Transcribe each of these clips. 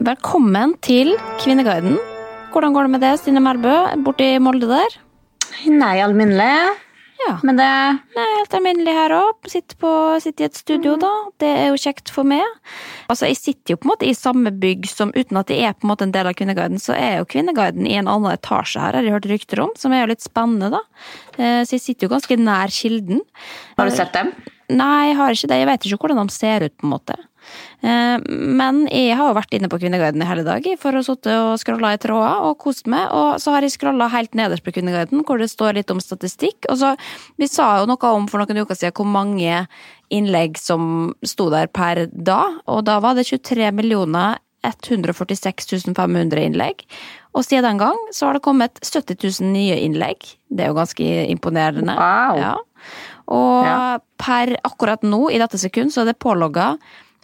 Velkommen til Kvinneguiden. Hvordan går det med det, Stine Melbø, borti Molde der? Nei, alminnelig. Ja, Men det er helt alminnelig her òg. Sitter, sitter i et studio, da. Det er jo kjekt for meg. Altså, Jeg sitter jo på en måte i samme bygg som, uten at jeg er på en måte en del av Kvinneguiden, så er jo Kvinneguiden i en annen etasje her, har jeg hørt rykter om, som er jo litt spennende, da. Eh, Så jeg sitter jo ganske nær kilden. Har du sett dem? Nei, jeg har ikke det. Jeg vet ikke hvordan de ser ut, på en måte. Eh, Men jeg har jo vært inne på Kvinneguiden i hele dag for å sitte og scrolle i tråder og kost meg. Og så har jeg scrolla helt nederst på Kvinneguiden, hvor det står litt om statistikk. Og så, Vi sa jo noe om for noen uker siden hvor mange innlegg som sto der per dag. Og da var det 23 millioner 146 500 innlegg. Og siden den gang så har det kommet 70 000 nye innlegg. Det er jo ganske imponerende. Wow. Ja. Og Ja. per akkurat nå, i dette sekund, så er det pålogga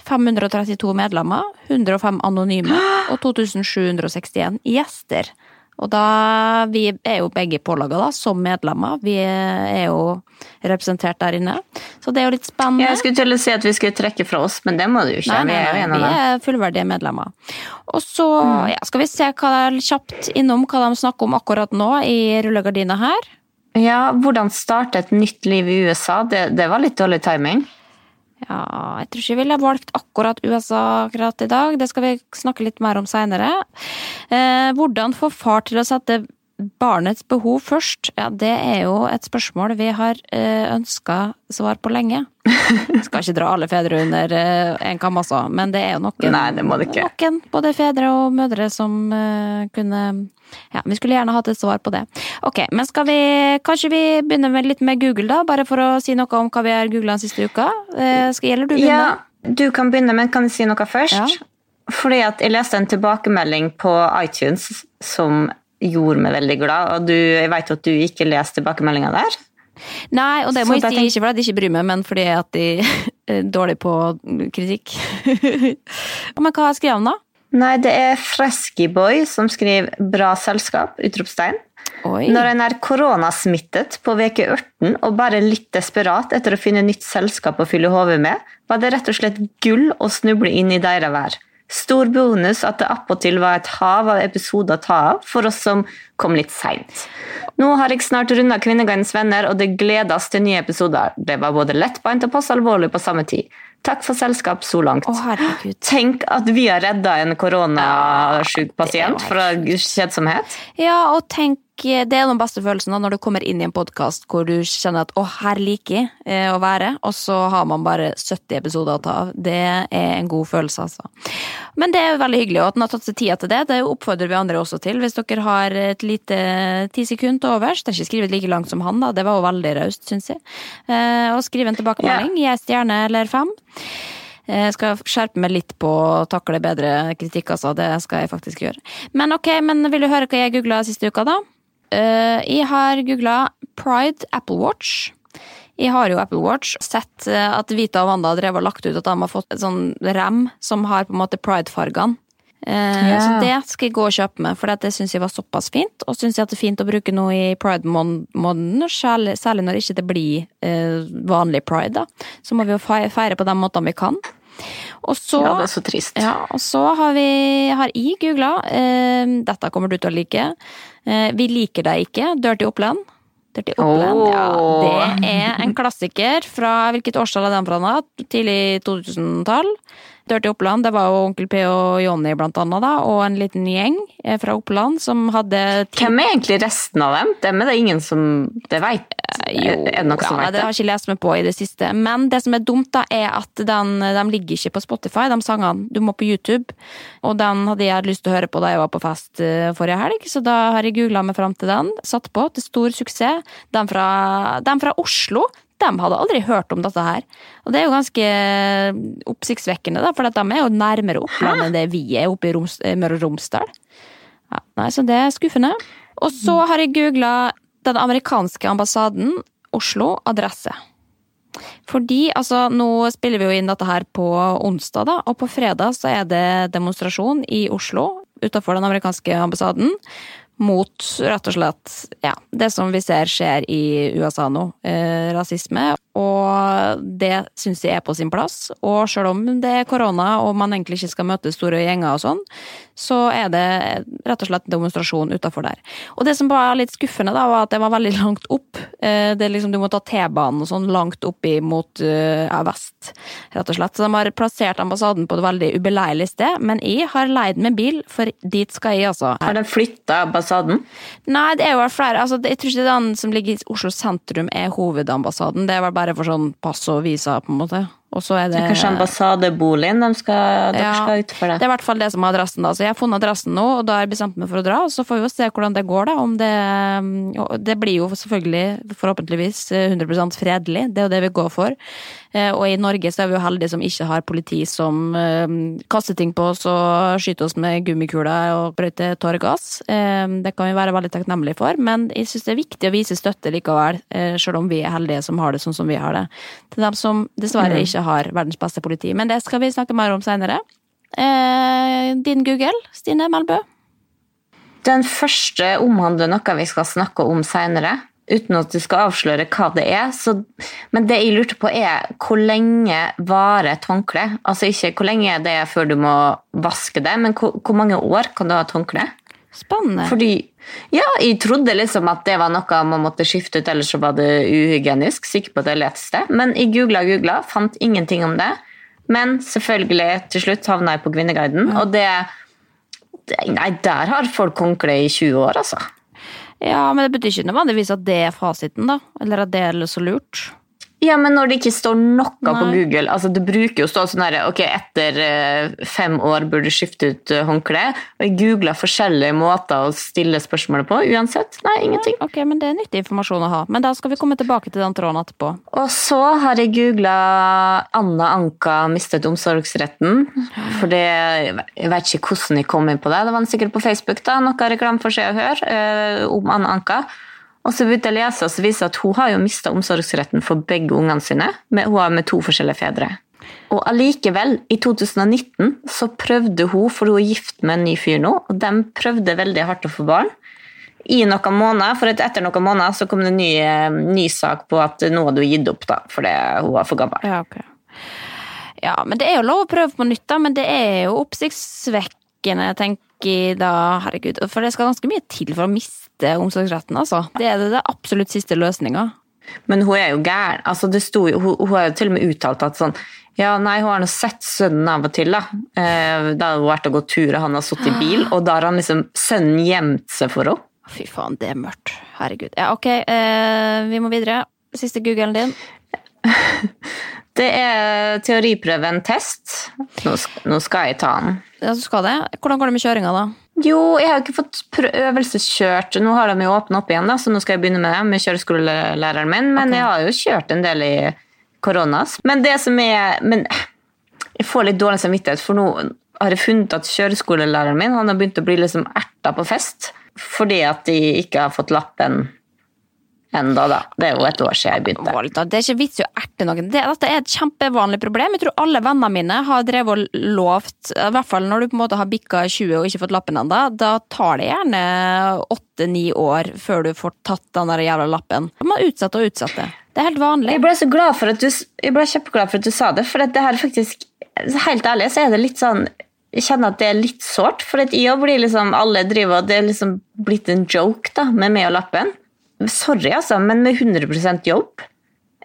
532 medlemmer, 105 anonyme og 2761 gjester. Og da, Vi er jo begge pålaga, da, som medlemmer. Vi er jo representert der inne. Så det er jo litt spennende. Jeg skulle til å si at vi skulle trekke fra oss, men det må du jo ikke. Nei, nei, vi er nei, vi er fullverdige medlemmer. Og så ja, skal vi se hva kjapt innom hva de snakker om akkurat nå i rullegardina her. Ja, Hvordan starte et nytt liv i USA? Det, det var litt dårlig timing. Ja, jeg tror ikke jeg ville valgt akkurat USA akkurat i dag. Det skal vi snakke litt mer om seinere. Eh, hvordan få far til å sette barnets behov først? Ja, det er jo et spørsmål vi har eh, ønska svar på lenge. Jeg skal ikke dra alle fedre under én en kam, altså, men det er jo noen, Nei, det må det ikke. noen både fedre og mødre som eh, kunne Ja, vi skulle gjerne hatt et svar på det. Ok, men skal vi Kanskje vi begynner med litt med Google, da? Bare for å si noe om hva vi har googla den siste uka. Eh, skal, gjelder du begynne? Ja, Du kan begynne, men kan jeg si noe først? Ja. Fordi at jeg leste en tilbakemelding på iTunes som gjorde meg veldig glad. Og du, jeg vet at du ikke leser tilbakemeldinga der. Nei, og det må jeg si ikke fordi jeg ikke bryr meg, men fordi at de er dårlig på kritikk. men hva skrev han da? Nei, det er Freskyboy som skriver 'bra selskap'. utropstegn. Oi. Når en er koronasmittet på veke 18 og bare litt desperat etter å finne nytt selskap å fylle hodet med, var det rett og slett gull å snuble inn i deres vær. Stor bonus at det attpåtil var et hav av episoder å ta av for oss som kom litt seint. Nå har jeg snart runda Kvinneguidens venner, og det gledes til nye episoder. Det var både lettbeint og passe alvorlig på samme tid. Takk for selskap så langt. Å. Tenk at vi har redda en koronasjuk pasient fra kjedsomhet. Ja, og tenk, det er den beste følelsen da, når du kommer inn i en podkast hvor du kjenner at 'å, her liker jeg eh, å være', og så har man bare 70 episoder å ta av. Det er en god følelse, altså. Men det er jo veldig hyggelig, og at den har tatt seg tida til det. Det oppfordrer vi andre også til. Hvis dere har et lite ti sekunder til overs, det er ikke skrevet like langt som han, da, det var jo veldig raust, syns jeg. Eh, og skriv en tilbakemelding, gi ei stjerne eller fem. Jeg skal skjerpe meg litt på å takle bedre kritikk, altså. Det skal jeg faktisk gjøre. Men ok, men vil du høre hva jeg googla siste uka, da? Eh, jeg har googla Pride Apple Watch. Jeg har jo Apple Watch. Sett eh, at Vita og Wanda har drevet og lagt ut at de har fått en sånn rem som har på en måte pride-fargene. Uh, yeah. Så det skal jeg gå og kjøpe meg, for det syns jeg var såpass fint. Og syns jeg at det er fint å bruke noe i pride-måneden, særlig, særlig når ikke det blir uh, vanlig pride. da. Så må vi jo feire, feire på den måten vi kan. Og så, Ja, det er så trist. ja, og så har vi har jeg googla eh, Dette kommer du til å like. Eh, vi liker deg ikke. Dirty Oppland. Dirty Oppland, oh. ja. Det er en klassiker fra Hvilket årstall er den fra? Tidlig 2000-tall. Dirty Oppland, det var jo Onkel P og Jonny blant annet, da, og en liten gjeng eh, fra Oppland som hadde Hvem er egentlig resten av dem? Dem er det ingen som Det veit Jo, Er det ja, vet det har jeg ikke lest meg på i det siste. Men det som er dumt, da, er at den, de ligger ikke på Spotify, de sangene. Du må på YouTube. Og den hadde jeg lyst til å høre på da jeg var på fest eh, forrige helg, så da har jeg googla meg fram til den. Satt på til stor suksess. Den fra, den fra Oslo. De hadde aldri hørt om dette her. Og det er jo ganske oppsiktsvekkende, da, for de er jo nærmere Oppland enn det vi er oppe i Roms, eh, Møre og Romsdal. Ja, nei, så det er skuffende. Og så har jeg googla den amerikanske ambassaden, Oslo, adresse. Fordi, altså, nå spiller vi jo inn dette her på onsdag, da, og på fredag så er det demonstrasjon i Oslo utenfor den amerikanske ambassaden. Mot rett og slett ja, det som vi ser skjer i USA nå, eh, rasisme. Og det syns jeg er på sin plass. Og selv om det er korona og man egentlig ikke skal møte store gjenger og sånn, så er det rett og slett demonstrasjon utafor der. Og det som var litt skuffende, da, var at det var veldig langt opp. Eh, det er liksom, Du må ta T-banen og sånn langt opp mot uh, ja, vest, rett og slett. Så de har plassert ambassaden på et veldig ubeleilig sted, men jeg har leid med bil, for dit skal jeg, altså. Har de flytta ambassaden? Nei, det er jo flere. Altså, jeg tror ikke den som ligger i Oslo sentrum er hovedambassaden. Det er vel bare for sånn pass og visa, på en måte. Og så er det Kanskje ambassadeboligen de skal, dere Ja, skal utfor Det det? er i hvert fall det som er adressen. da. Så jeg har funnet adressen nå, og da har jeg bestemt meg for å dra. og Så får vi jo se hvordan det går, da. Om det, det blir jo selvfølgelig, forhåpentligvis, 100% fredelig. Det er jo det vi går for. Eh, Og i Norge så er vi jo heldige som ikke har politi som eh, kaster ting på oss og skyter oss med gummikuler og brøyter tåregass. Eh, Det kan vi være veldig takknemlige for, men jeg syns det er viktig å vise støtte likevel, eh, selv om vi er heldige som har det sånn som vi har det. Til dem som dessverre ikke har verdens beste politi. Men det skal vi snakke mer om seinere. Eh, din Google, Stine Melbø? Den første omhandler noe vi skal snakke om seinere, uten at du skal avsløre hva det er. Så, men det jeg lurte på, er hvor lenge varer et håndkle? Altså ikke hvor lenge det er før du må vaske det, men hvor, hvor mange år kan du ha et håndkle? Spennende. Fordi ja, jeg trodde liksom at det var noe man måtte skifte ut, ellers så var det uhygienisk. Sikker på at det leteste. Men jeg googla og googla, fant ingenting om det. Men selvfølgelig, til slutt havna jeg på Kvinneguiden, og det, det Nei, der har folk håndkle i 20 år, altså. Ja, men det betyr ikke nødvendigvis at det er fasiten, da. Eller at det er så lurt. Ja, men når det ikke står noe på Google altså Det bruker jo å stå sånn her Ok, etter eh, fem år burde du skifte ut eh, håndkle. Og jeg googla forskjellige måter å stille spørsmålet på. Uansett. Nei, ingenting. Ok, men det er nyttig informasjon å ha. Men da skal vi komme tilbake til den tråden etterpå. Og så har jeg googla Anna Anka mistet omsorgsretten. For det, jeg vet ikke hvordan jeg kom inn på det. Det var sikkert på Facebook. da, Noe reklame for seg å høre eh, om Anna Anka. Og så begynte jeg å lese, og så viser at hun har jo mista omsorgsretten for begge ungene sine. Hun har med to forskjellige fedre. Og allikevel, i 2019 så prøvde hun, for hun er gift med en ny fyr nå, og de prøvde veldig hardt å få barn. I noen måneder, for etter noen måneder så kom det en ny, eh, ny sak på at nå hadde hun gitt opp, da, fordi hun var for gammel. Ja, okay. Ja, men det er jo lov å prøve på nytt, da. Men det er jo oppsiktsvekkende, tenker jeg da. Herregud. For det skal ganske mye til for å miste omsorgsretten, altså. Det er det, det absolutt siste løsninga. Men hun er jo gæren. Altså, jo, hun, hun har jo til og med uttalt at sånn Ja, nei, hun har nå sett sønnen av og til, da. Eh, da har hun vært og gått tur, og han har sittet i bil, og da har han liksom sønnen gjemt seg for henne. Fy faen, det er mørkt. Herregud. Ja, ok, eh, vi må videre. Siste googlen din. Det er teoriprøven test. Nå skal, nå skal jeg ta den. Ja, du skal det. Hvordan går det med kjøringa, da? Jo, jeg har ikke fått øvelseskjørt. Nå har de jo åpnet opp igjen, da, så nå skal jeg begynne med det med kjøreskolelæreren min. Men okay. jeg har jo kjørt en del i koronas. Men det som er Men jeg får litt dårlig samvittighet, for nå har jeg funnet at kjøreskolelæreren min han har begynt å bli liksom erta på fest fordi at de ikke har fått lappen enda da. Det er jo et år siden jeg begynte. Det er ikke vits i å erte noen. Det, dette er et kjempevanlig problem. Jeg tror alle vennene mine har drevet og lovt, i hvert fall når du på en måte har bikka 20 og ikke fått lappen ennå, da tar det gjerne åtte-ni år før du får tatt den der jævla lappen. Man utsetter og utsetter. Det er helt vanlig. Jeg ble så glad for at du, jeg ble kjempeglad for at du sa det, for det her faktisk Helt ærlig så er det litt sånn Jeg kjenner at det er litt sårt, for at jeg blir liksom Alle driver og Det er liksom blitt en joke da, med meg og lappen. Sorry, altså, men med 100% jobb,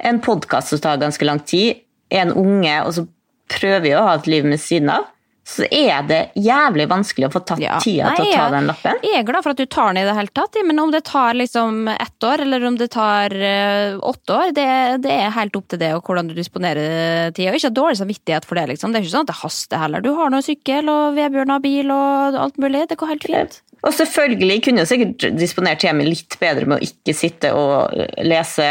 en podkast som tar ganske lang tid, en unge, og så prøver jeg å ha et liv ved siden av, så er det jævlig vanskelig å få tatt Ja. tida til å ta den lappen. Jeg er glad for at du tar den i det hele tatt, men om det tar liksom ett år, eller om det tar eh, åtte år, det, det er helt opp til det og hvordan du disponerer tida. Ikke dårlig samvittighet for det, liksom. Det er ikke sånn at det haster heller. Du har nå sykkel, og Vebjørn har bil, og alt mulig. Det går helt fint. Og selvfølgelig kunne jeg sikkert disponert hjemmet litt bedre med å ikke sitte og lese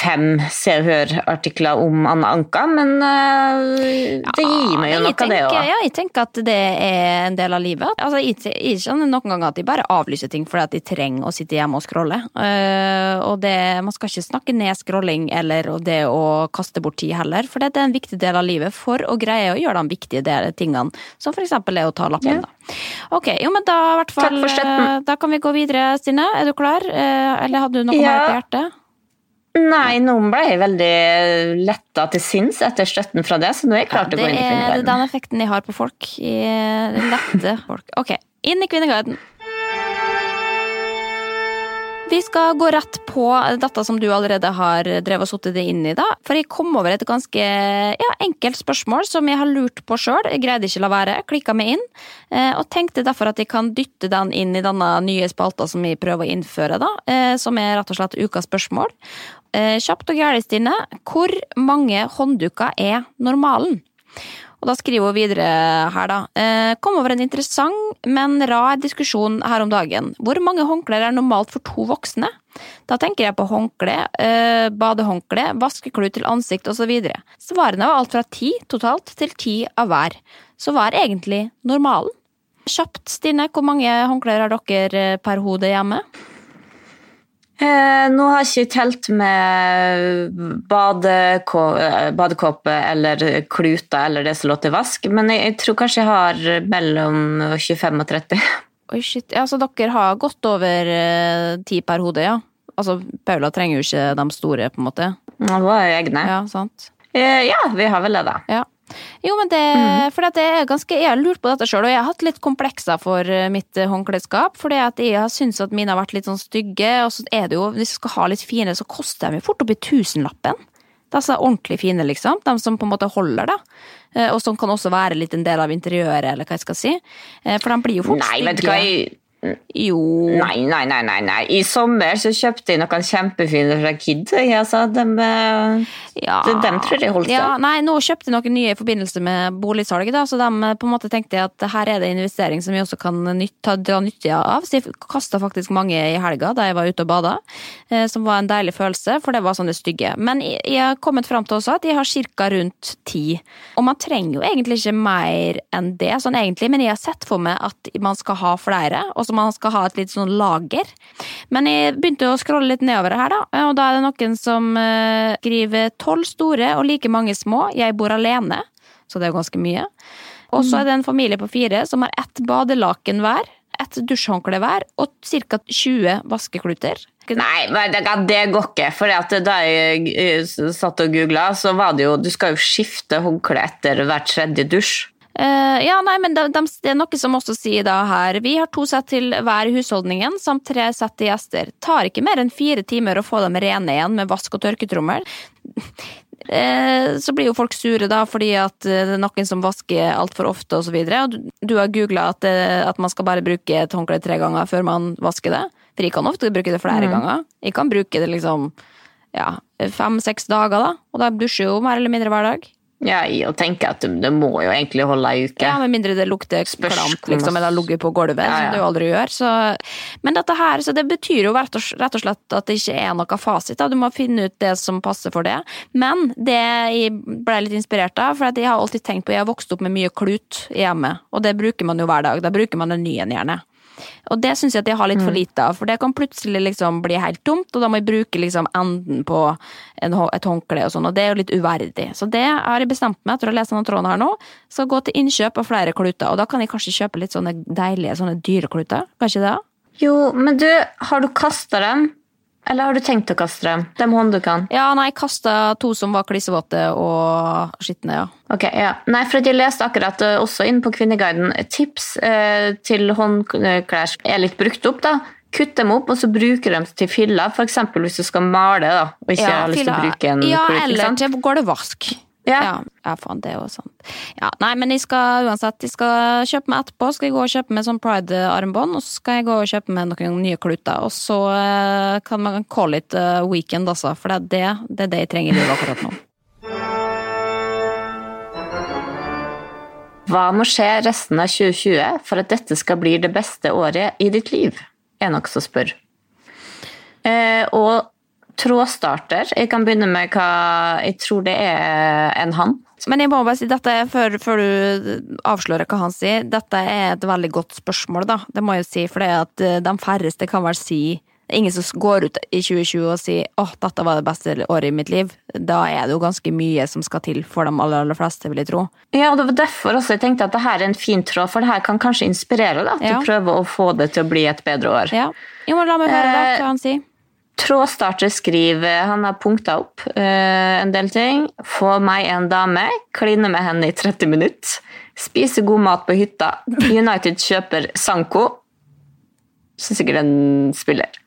fem Se og Hør-artikler om Anna Anka, men øh, det gir meg jo noe av det tenker- òg. Ja, jeg tenker at det er en del av livet. Altså, jeg skjønner noen ganger at de bare avlyser ting fordi at de trenger å sitte hjemme og scrolle. Eh, og det, man skal ikke snakke ned scrolling eller det å kaste bort tid heller, for det er en viktig del av livet for å greie å gjøre de viktige tingene, som eksempel er å ta lappen. Ja. Da. Ok, jo, men da, i hvert fall, eh, da kan vi gå videre, Stine. Er du klar? Eh, eller hadde du noe Ja. mer på hjertet? Nei, noen ble veldig letta til sinns etter støtten fra det, så nå er jeg klar til å gå inn i er den effekten jeg har på folk. I lette folk. Ok, inn i Kvinneguiden. Vi skal gå rett på dette som du allerede har drevet og sittet deg inn i. da. For jeg kom over et ganske ja, enkelt spørsmål som jeg har lurt på sjøl. Greide ikke å la være. Klikka meg inn. eh, Og tenkte derfor at jeg kan dytte den inn i denne nye spalta som jeg prøver å innføre. da, eh, Som er rett og slett ukas spørsmål. Eh, Kjapt og gærent, Stine. Hvor mange håndduker er normalen? Og da skriver hun videre her, da. Eh, kom over en interessant, men rar diskusjon her om dagen. Hvor mange håndklær er normalt for to voksne? Da tenker jeg på håndkle, eh, badehåndkle, vaskeklut til ansikt osv. Svarene var alt fra ti totalt til ti av hver. Så hva er egentlig normalen? Kjapt, Stine, hvor mange håndklær har dere per hode hjemme? Eh, nå har jeg ikke telt med badekå, eh, badekåpe eller kluter eller det som lå til vask, men jeg, jeg tror kanskje jeg har mellom 25 og 30. Oi, shit. Ja, så dere har gått over eh, ti per hode, ja? Altså, Paula trenger jo ikke de store, på en måte. Var jo egne. Ja, sant? Eh, ja, vi har vel det, da. Ja. Jo, men det, for det er ganske, Jeg har lurt på dette sjøl, og jeg har hatt litt komplekser for eh, mitt eh, håndklesskap. fordi at jeg har syntes at mine har vært litt sånn stygge, og så er det jo, hvis du skal ha litt fine, så koster de jo fort oppi tusenlappen. De er ordentlig fine, liksom. De som på en måte holder, da. Eh, Og som kan også være litt en del av interiøret, eller hva jeg skal si. For de blir jo fort Nei, stygge. vet du hva, jeg, Jo. nei, nei, nei, nei, nei. I sommer så kjøpte jeg noen kjempefine fra Kid. Altså, de, eh, Ja. de, dem tror jeg holdt seg. Ja, nei, nå kjøpte jeg noen nye i forbindelse med boligsalget, da, så de eh, på en måte tenkte at her er det investering som vi også kan ta, dra nytte av. Så jeg kasta faktisk mange i helga da jeg var ute og bada, eh, som var en deilig følelse, for det var sånne stygge. Men jeg har kommet fram til også at jeg har ca. rundt ti. Og man trenger jo egentlig ikke mer enn det, sånn egentlig, men jeg har sett for meg at man skal ha flere, og så man skal ha et litt sånn lager. Men jeg begynte å scrolle litt nedover her, da, og da er det noen som eh, skriver tolv store og like mange små. Jeg bor alene, så det er jo ganske mye. Og så er det en familie på fire som har ett badelaken hver, ett dusjhåndkle hver og ca. 20 vaskekluter. Nei, det går ikke. For da jeg eh, satt og googla, så var det jo Du skal jo skifte håndkle etter hver tredje dusj. Eh, ja, nei, men de, de, det er noe som også sier da her Vi har to sett til hver i husholdningen, samt tre sett til gjester. Tar ikke mer enn fire timer å få dem rene igjen med vask og tørketrommel. Eh, så blir jo folk sure da, fordi at eh, det er noen som vasker altfor ofte osv. Du, du har googla at, at man skal bare bruke et håndkle tre ganger før man vasker det. For jeg kan ofte bruke det flere ganger. Jeg kan bruke det liksom ja, fem-seks dager, da. Og da dusjer jo mer eller mindre hver dag. Ja, i å tenke at det, må jo egentlig holde ei uke. Ja, Med mindre det lukter klamt, liksom, eller eller ligget på gulvet, Ja, som ja. det jo aldri gjør. Så. Men dette her, så det betyr jo rett og, slett at det ikke er noe fasit. Da. Du må finne ut det som passer for det. Men det jeg ble litt inspirert av, for jeg har alltid tenkt på Jeg har vokst opp med mye klut hjemme, og det bruker man jo hver dag. Da bruker man en ny en gjerne. Og det syns jeg at jeg har litt for lite av, for det kan plutselig liksom bli helt tomt, og da må jeg bruke liksom enden på en, et håndkle og sånn, og det er jo litt uverdig. Så det har jeg bestemt meg etter å lese denne tråden her nå, skal gå til innkjøp av flere kluter, og da kan jeg kanskje kjøpe litt sånne deilige sånne dyre kluter, kanskje det? Jo, men du, har du kasta dem? Eller har du tenkt å kaste dem? De hånddukene? Ja, nei, jeg kasta to som var klissevåte og skitne, ja. Ok, ja. Nei, for jeg leste akkurat eh, også inn på Kvinneguiden tips eh, til håndklær som er litt brukt opp. da. Kutt dem opp, og så bruker dem til filler. F.eks. hvis du skal male da, og ikke ja, har lyst til å bruke en ja, klut. eller til gulvvask. Ja. Ja, ja, faen, det er jo sant. Ja, nei, men jeg skal uansett, jeg skal kjøpe meg etterpå, skal jeg gå og kjøpe meg sånn pride-armbånd, og så skal jeg gå og kjøpe meg noen nye kluter, og så eh, kan man call it uh, weekend, altså, for det er det, det er det jeg trenger i livet akkurat nå. Hva må skje resten av 2020 for at dette skal bli det beste året i ditt liv? Er nok som spør. Eh, og trådstarter Jeg kan begynne med hva Jeg tror det er en han. Men jeg må bare si, dette før, før du avslører hva han sier, dette er et veldig godt spørsmål, da. Det må jeg jo si, for det er at eh, de færreste kan vel si ingen som går ut i 2020 og sier åh, dette var det beste året i mitt liv. Da er det jo ganske mye som skal til for de aller, aller fleste, vil jeg tro. Ja, og Det var derfor også jeg tenkte at det her er en fin tråd, for det her kan kanskje inspirere da, til Ja. å prøve å få det til å bli et bedre år. Ja. Jo, men la meg høre da, Eh, hva han sier. Trådstarter skriver Han har punkta opp uh, en del ting. Få meg en dame, kline med henne i 30 minutter. Spise god mat på hytta. United kjøper Sanko. Så sikkert en spiller.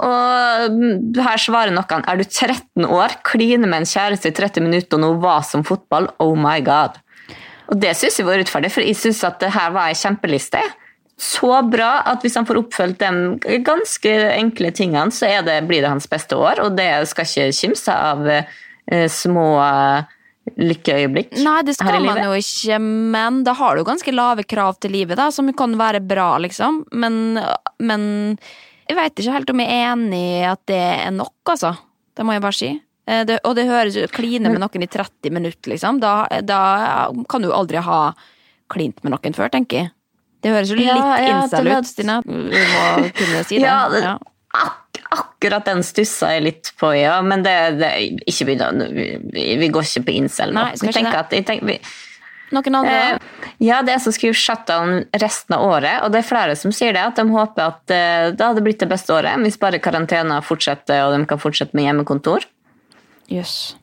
Og mm, her svarer noen Er du 13 år, kline med en kjæreste i 30 minutter og noe var som fotball? Oh my god. Og det syns jeg var urettferdig, for jeg syns at det her var ei kjempeliste. Så bra at hvis han får oppfylt de ganske enkle tingene, så er det, blir det hans beste år, og det skal ikke kimse av eh, små eh, lykkeøyeblikk Nei, det her skal livet. man jo ikke, men da har du ganske lave krav til livet, da, som kan være bra, liksom. Men, men jeg veit ikke helt om jeg er enig i at det er nok, altså. Det må jeg bare si. Eh, Det, og det høres ut Kline med noen i 30 minutter, liksom. Da, da kan du aldri ha klint med noen før, tenker jeg. Det høres jo litt Ja, ja, det ut, Stina. Må kunne si det. Ja, det, Ja. ak akkurat den stussa jeg litt på, ja. Men det, det ikke begynn vi, vi går ikke på incel nå. Nei, skal ikke det. at, jeg tenker, vi, Noen andre, Eh? Ja, det er som skriver shutdown resten av året, og det er flere som sier det, at de håper at eh, det hadde blitt det beste året hvis bare karantena fortsetter og de kan fortsette med hjemmekontor. Jøss.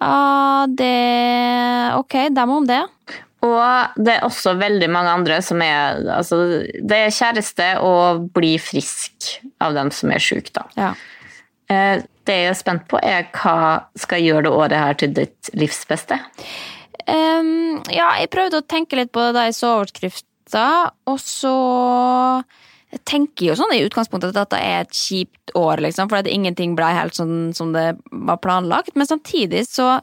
Ja, det Ok, dem om det. Og det er også veldig mange andre som er altså, Det er kjæreste å bli frisk av dem som er syke, da. Ja. Eh, Det jeg er spent på, er hva skal gjøre det året her til ditt livs beste? Um, ja, jeg prøvde å tenke litt på det da jeg så overskrifta, og så jeg tenker jo sånn i utgangspunktet at dette er et kjipt år, liksom, for at ingenting ble helt sånn som det var planlagt. Men samtidig så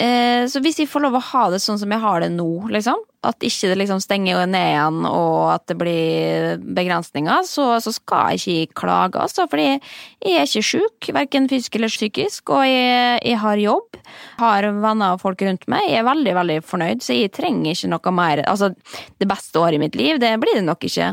Så hvis jeg får lov å ha det sånn som jeg har det nå, liksom, at ikke det liksom stenger ned igjen og at det blir begrensninger, så, så skal jeg ikke klage, altså. Fordi jeg er ikke sjuk, verken fysisk eller psykisk, og jeg, jeg har jobb, har venner og folk rundt meg. Jeg er veldig, veldig fornøyd, så jeg trenger ikke noe mer Altså, det beste året i mitt liv, det blir det nok ikke.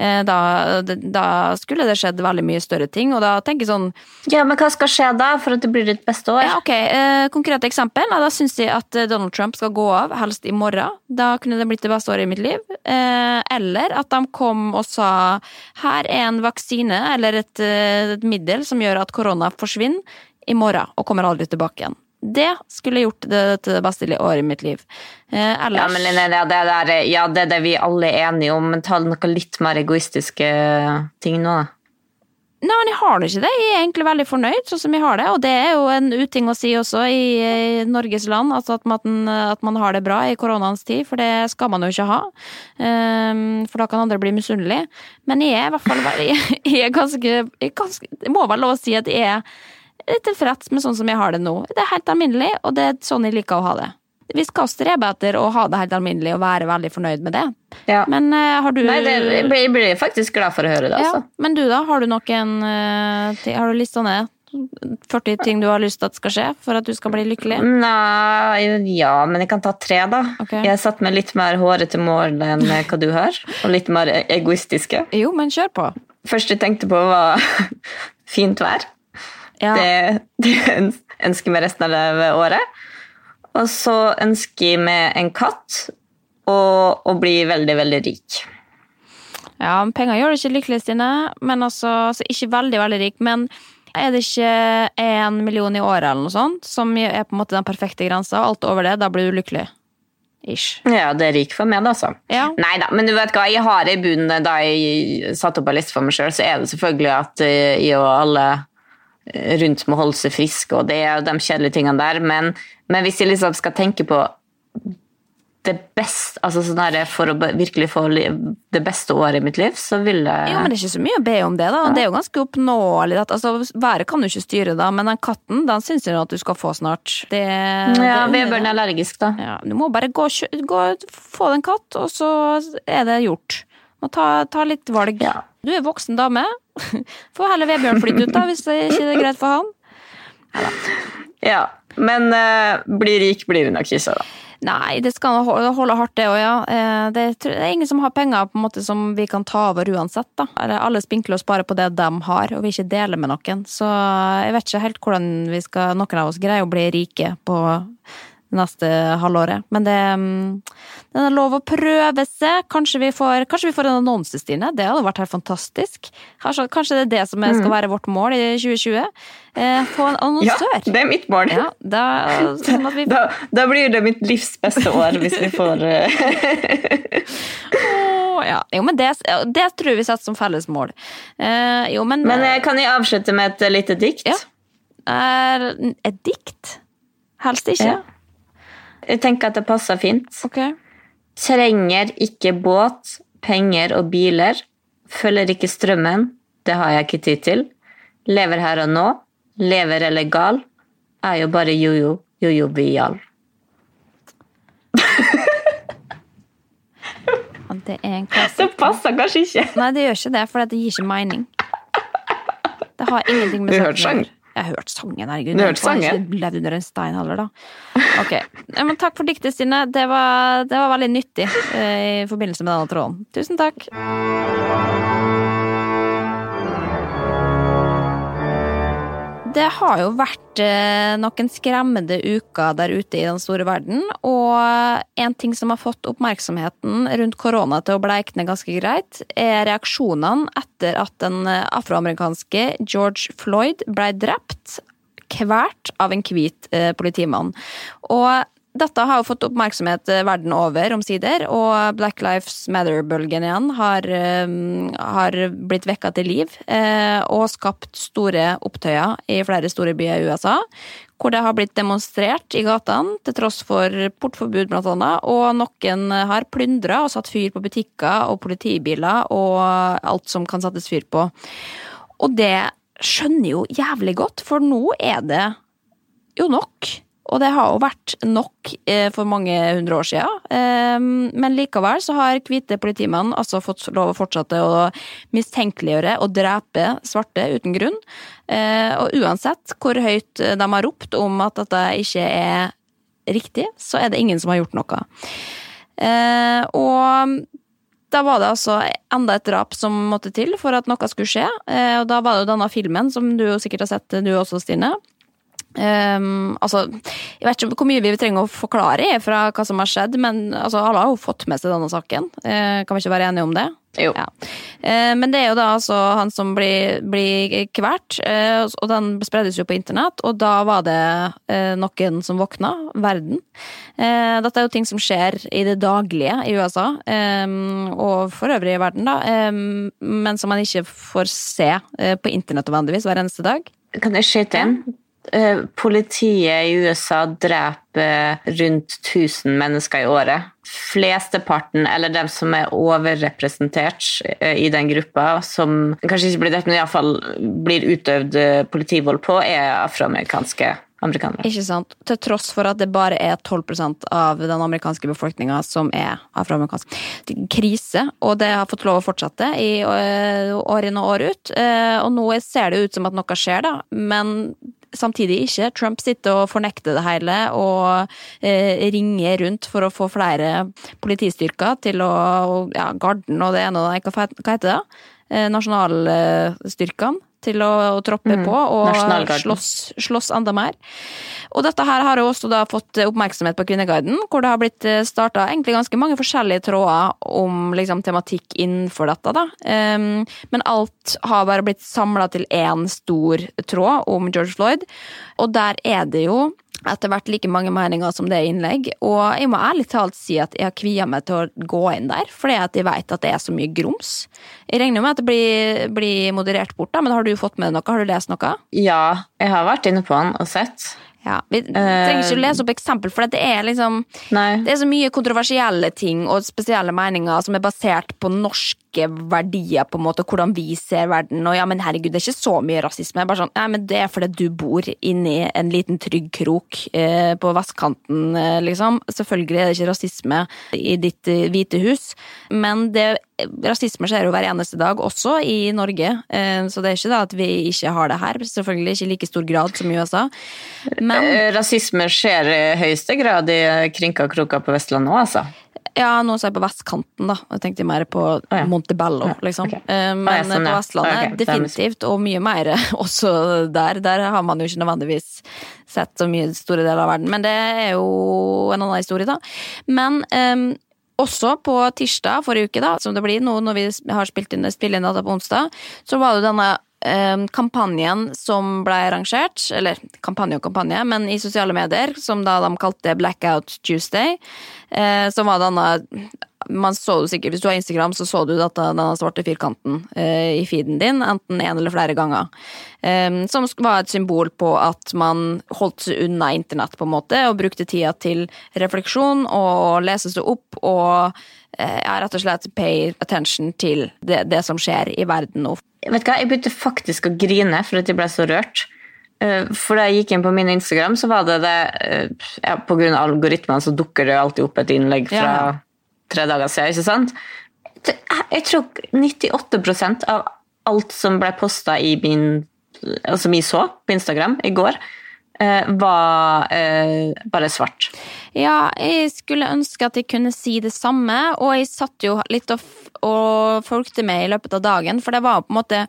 Eh, Da, da skulle det skjedd veldig mye større ting, og da tenker jeg sånn Ja, men hva skal skje da for at det blir ditt beste år? ja, ok, eh, Konkret eksempel. Da syns jeg at Donald Trump skal gå av, helst i morgen. Da kunne det blitt det beste året i mitt liv. Eh, eller at de kom og sa her er en vaksine eller et, eh, et middel som gjør at korona forsvinner i morgen og kommer aldri tilbake igjen. Det skulle gjort det til det beste året i mitt liv. Eh, ellers Ja, men Linnea, det, det der, ja, det er det vi alle er enige om, men ta noe litt mer egoistiske ting nå. da. Nei, men jeg har det ikke det. Jeg er egentlig veldig fornøyd sånn som jeg har det, og det er jo en uting å si også i, Norges land, altså at man, at man har det bra i koronaens tid, for det skal man jo ikke ha. Um, for da kan andre bli misunnelige. Men jeg er i hvert fall Jeg er ganske, jeg ganske jeg må være lov å si at jeg er tilfreds med sånn som jeg har det nå. Det er helt alminnelig, og det er sånn jeg liker å ha det. Vi skal strebe etter å ha det helt alminnelig og være veldig fornøyd med det. Ja. Men uh, har du Nei, det, jeg blir- faktisk glad for å høre det. ja, altså. men du da, har du noen uh, Har du lista ned 40 ting du har lyst til at skal skje for at du skal bli lykkelig? Nei, ja, men jeg kan ta tre, da. Okay. Jeg har satt meg litt mer hårete mål enn hva du har, og litt mer egoistiske. Jo, men kjør på. Første jeg tenkte på, var fint vær. Ja. Det, det ønsker meg resten av året. Og så ønsker jeg meg en katt og å bli veldig, veldig rik. ja, penger gjør det ikke lykkelig, Stine, men altså, altså ikke veldig, veldig rik. Men er det ikke én million i året eller noe sånt som er på en måte den perfekte grensa? Alt over det, da blir du lykkelig. Ish. Ja, det er rik for meg, da, altså. Ja. Nei da, men du vet hva, jeg har i bunnen da jeg satte opp en liste for meg sjøl, så er det selvfølgelig at eh, jeg og alle eh, rundt må holde seg friske og det og de kjedelige tingene der, men, men hvis jeg liksom skal tenke på det beste, altså sånn her, For å virkelig få det beste året i mitt liv, så vil jeg Jo, men det er ikke så mye å be om det, da. Det er jo ganske oppnåelig. Altså, været kan du ikke styre, da, men den katten den syns jeg at du skal få snart. Det, Ja, Vebjørn er allergisk, da. Ja, du må bare gå, gå få deg en katt, og så er det gjort. Må ta, ta litt valg. Ja. Du er voksen dame. Få heller Vebjørn flytte ut, da, hvis det ikke er greit for han. Ja, Men eh, bli rik blir hun nok ikke, da. Nei, det skal holde hardt, det òg, ja. Eh, Det, er ingen som har penger på en måte som vi kan ta over uansett. da. Alle spinkler og sparer på det de har, og vi ikke deler med noen. Så jeg vet ikke helt hvordan vi skal, noen av oss greier å bli rike på det neste halvåret. Men det, mm, det er lov å prøve seg. Kanskje vi får, kanskje vi får en annonse, Stine. Det hadde vært helt fantastisk. Kanskje, kanskje det er det som skal være vårt mål i 2020. Eh, få en annonsør. Ja, det er mitt mål. Ja, da, sånn vi Da, da blir det mitt livs beste år, hvis vi får eh, ja. Jo, men det, det tror jeg vi setter som felles mål. Eh, jo, men, Men eh, kan jeg avslutte med et lite dikt? Ja. er et dikt? Helst ikke. Ja. Jeg tenker at det passer fint. Okay. Trenger ikke båt, penger og biler. Følger ikke strømmen, det har jeg ikke tid til. Lever her og nå. Lever eller gal. Er jo bare jojo, jojovial. Det er en Det passer kanskje ikke. Nei, det gjør ikke det, for det gir ikke mening. Det har ingenting med saken å gjøre. Jeg har hørt sangen, herregud. Du hørte sangen? levd under en stein heller, da. Ok. Men takk for diktet, Stine. Det var, det var veldig nyttig eh, i forbindelse med denne tråden. Tusen takk. Det har jo vært eh, noen skremmende uker der ute i den store verden, og en ting som har fått oppmerksomheten rundt korona til å bleikne ganske greit, er reaksjonene etter at den afroamerikanske George Floyd ble drept, kvert av en hvit eh, politimann. Og dette har jo fått oppmerksomhet eh, verden over, omsider, og Black Lives Matter-bølgen igjen har, eh, har blitt vekka til liv eh, og skapt store opptøyer i flere store byer i USA. Hvor det har blitt demonstrert i gatene til tross for portforbud, blant annet. Og noen har plyndra og satt fyr på butikker og politibiler og alt som kan settes fyr på. Og det skjønner jo jævlig godt, for nå er det jo nok. Og det har jo vært nok eh, for mange hundre år siden. Eh, men likevel så har hvite politimenn altså fått lov å fortsette å mistenkeliggjøre og drepe svarte uten grunn. Eh, og uansett hvor høyt de har ropt om at dette ikke er riktig, så er det ingen som har gjort noe. Eh, og da var det altså enda et drap som måtte til for at noe skulle skje. Og da var det jo denne filmen, som du sikkert har sett, du også, Stine. Um, altså, jeg vet ikke hvor mye vi trenger å forklare fra hva som har skjedd, men altså, alle har jo fått med seg denne saken. Uh, kan vi ikke være enige om det? Jo. Ja. Eh, men det er jo da altså han som blir, blir kvert, eh, og den spreddes jo på internett, og da var det noen som våkna. Verden. Dette er jo ting som skjer i det daglige i USA, eh, og for øvrig i verden, da, eh, men som man ikke får se på internett nødvendigvis hver eneste dag. Kan jeg skyte inn? Politiet i USA dreper rundt 1000 mennesker i året. Flesteparten, eller dem som er overrepresentert eh, i den gruppa, som kanskje ikke blir drept, men iallfall blir utøvd eh, politivold på, er afroamerikanske amerikanere. Ikke sant? Til tross for at det bare er 12% av den amerikanske befolkninga som er afroamerikansk. Er Krise, og det har fått lov å fortsette i år inn og år ut. Eh, Og nå ser det ut som at noe skjer, da, men samtidig ikke. Trump sitter og fornekter det hele og eh, ringer rundt for å få flere politistyrker til å Ja, Garden og det ene og det Hva hva heter det? Eh, Nasjonalstyrkene til å, å troppe på og slåss, slåss enda mer. Og dette her har jo også da fått oppmerksomhet på Kvinneguiden, hvor det har blitt starta egentlig ganske mange forskjellige tråder om liksom, tematikk innenfor dette. da. Um, men alt har bare blitt samla til én stor tråd om George Floyd, og der er det jo etter hvert like mange meninger som det er innlegg. Og jeg må ærlig talt si at jeg har kvia meg til å gå inn der, fordi at jeg vet at det er så mye grums. Jeg regner med at det blir, blir moderert bort, da, men har du fått med deg noe? Har du lest noe? Ja, jeg har vært inne på den og sett. Ja, Vi trenger ikke å lese opp eksempel, for det er liksom Nei. Det er så mye kontroversielle ting og spesielle meninger som er basert på norske verdier, på en måte, hvordan vi ser verden. Og ja, men herregud, det er ikke så mye rasisme. Bare sånn, nei, men Det er fordi du bor inni en liten trygg krok eh, på vestkanten, eh, liksom. Selvfølgelig er det ikke rasisme i ditt eh, hvite hus, men det, rasisme skjer jo hver eneste dag, også i Norge. Eh, så det er ikke da at vi ikke har det her. Selvfølgelig ikke i like stor grad som i USA. Men Eh, Rasisme skjer i høyeste grad i krinka kroker på Vestlandet òg, altså. Ja, nå er jeg på vestkanten, da. Jeg tenkte mer på ja. Montebello, liksom. ok. Eh, Men Å, ja, sånn, på. Vestlandet Ok, det er definitivt, og mye mer også der. Der har man jo ikke nødvendigvis sett så mye store deler av verden. Men det er jo en annen historie, da. Men um, også på tirsdag forrige uke, da, som det blir nå når vi har spilt inn, spiller inn data på onsdag, så var det denne eh, kampanjen som ble arrangert, eller kampanje og kampanje, men i sosiale medier, som da de kalte Blackout Tuesday, eh, som var denne man så jo sikkert, Hvis du har Instagram, så så du dette, denne svarte firkanten eh, i feeden din, enten en eller flere ganger. Eh, som var et symbol på at man holdt seg unna internett, på en måte, og brukte tida til refleksjon og lese seg opp og eh, ja, rett og slett pay attention til det, det som skjer i verden nå. Vet du hva, Jeg begynte faktisk å grine for at jeg ble så rørt. Eh, For da jeg gikk inn på min Instagram, så var det det eh, ja, av algoritmene så dukker det jo alltid opp et innlegg fra Ja. tre dager siden. ikke sant? Jeg tror 98% av alt som ble posta i min altså jeg så på Instagram i går, eh, var bare svart. Ja, jeg skulle ønske at jeg kunne si det samme, og jeg satt jo litt og, og fulgte med i løpet av dagen, for det var på en måte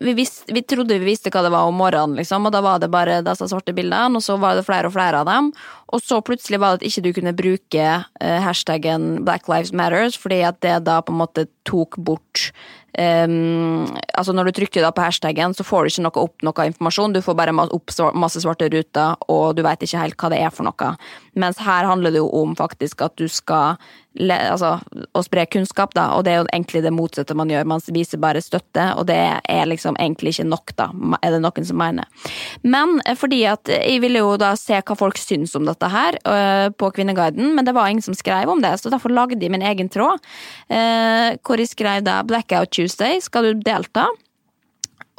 vi, visste, vi trodde vi visste hva det var om morgenen, liksom, og da var det bare disse svarte bildene, og så var det flere og flere av dem. Og så plutselig var det at ikke du kunne bruke eh, hashtaggen Black Lives Matters, fordi at det da på en måte tok bort Um, altså Når du trykker da på hashtaggen, så får du ikke noe opp noe informasjon. Du får bare opp masse svarte ruter, og du vet ikke helt hva det er for noe. Mens her handler det jo om faktisk at du skal altså, å spre kunnskap, da, og det er jo egentlig det motsatte man gjør. Man viser bare støtte, og det er liksom egentlig ikke nok, da, er det noen som mener. Men eh, fordi at jeg ville jo da se hva folk syns om dette her øh, på Kvinneguiden, men det var ingen som skrev om det, så derfor lagde de min egen tråd, eh, hvor jeg skrev da 'Blackout Tuesday, skal du delta?'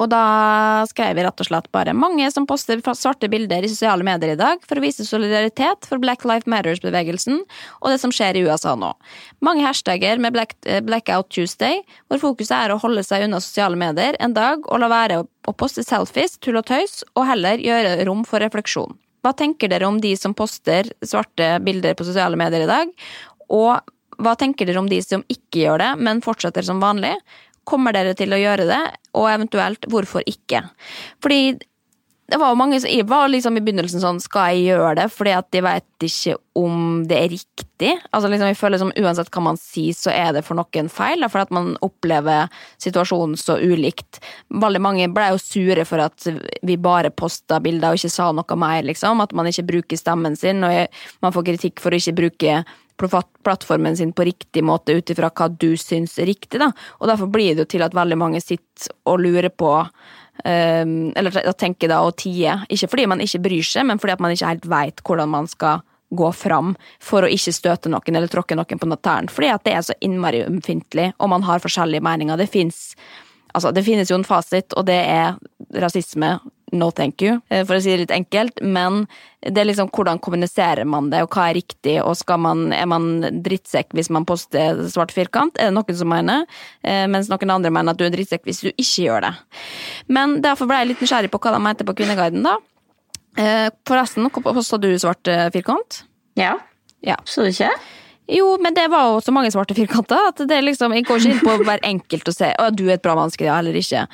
Og da skrev jeg rett og slett bare mange som poster svarte bilder i sosiale medier i dag for å vise solidaritet for Black Life Matters-bevegelsen og det som skjer i USA nå. Mange hashtagger med Black, eh, Blackout Tuesday, hvor fokuset er å holde seg unna sosiale medier en dag og la være å poste selfies, tull og tøys, og heller gjøre rom for refleksjon. Hva tenker dere om de som poster svarte bilder på sosiale medier i dag? Og hva tenker dere om de som ikke gjør det, men fortsetter som vanlig? Kommer dere til å gjøre det, og eventuelt hvorfor ikke? Fordi det var jo mange som Jeg var liksom i begynnelsen sånn Skal jeg gjøre det? Fordi at de vet ikke om det er riktig. Altså liksom Jeg føler som Uansett hva man sier, så er det for noen feil. Fordi at man opplever situasjonen så ulikt. Veldig mange ble jo sure for at vi bare posta bilder og ikke sa noe mer, liksom. At man ikke bruker stemmen sin. Og man får kritikk for å ikke bruke plattformen sin på riktig måte ut ifra hva du syns er riktig. da. Og derfor blir det jo til at veldig mange sitter og lurer på um, Eller tenker da og tier. Ikke fordi man ikke bryr seg, men fordi at man ikke helt veit hvordan man skal gå fram for å ikke støte noen eller tråkke noen på tærne. Fordi at det er så innmari ømfintlig, og man har forskjellige meninger. Det fins altså, det finnes jo en fasit, og det er rasisme. No thank you, for å si det litt enkelt. Men det er liksom hvordan kommuniserer man det, og hva er riktig, og skal man, er man drittsekk hvis man poster svart firkant? Er det noen som mener? Mens noen andre mener at du er drittsekk hvis du ikke gjør det. Men derfor ble jeg litt nysgjerrig på hva de mente på Kvinneguiden, da. Forresten, posta du svart firkant? Ja. Ja. Så du ikke? Jo, men det var jo så mange svarte firkanter at det liksom, jeg går ikke inn på hver enkelt og se om du er et bra menneske eller ikke.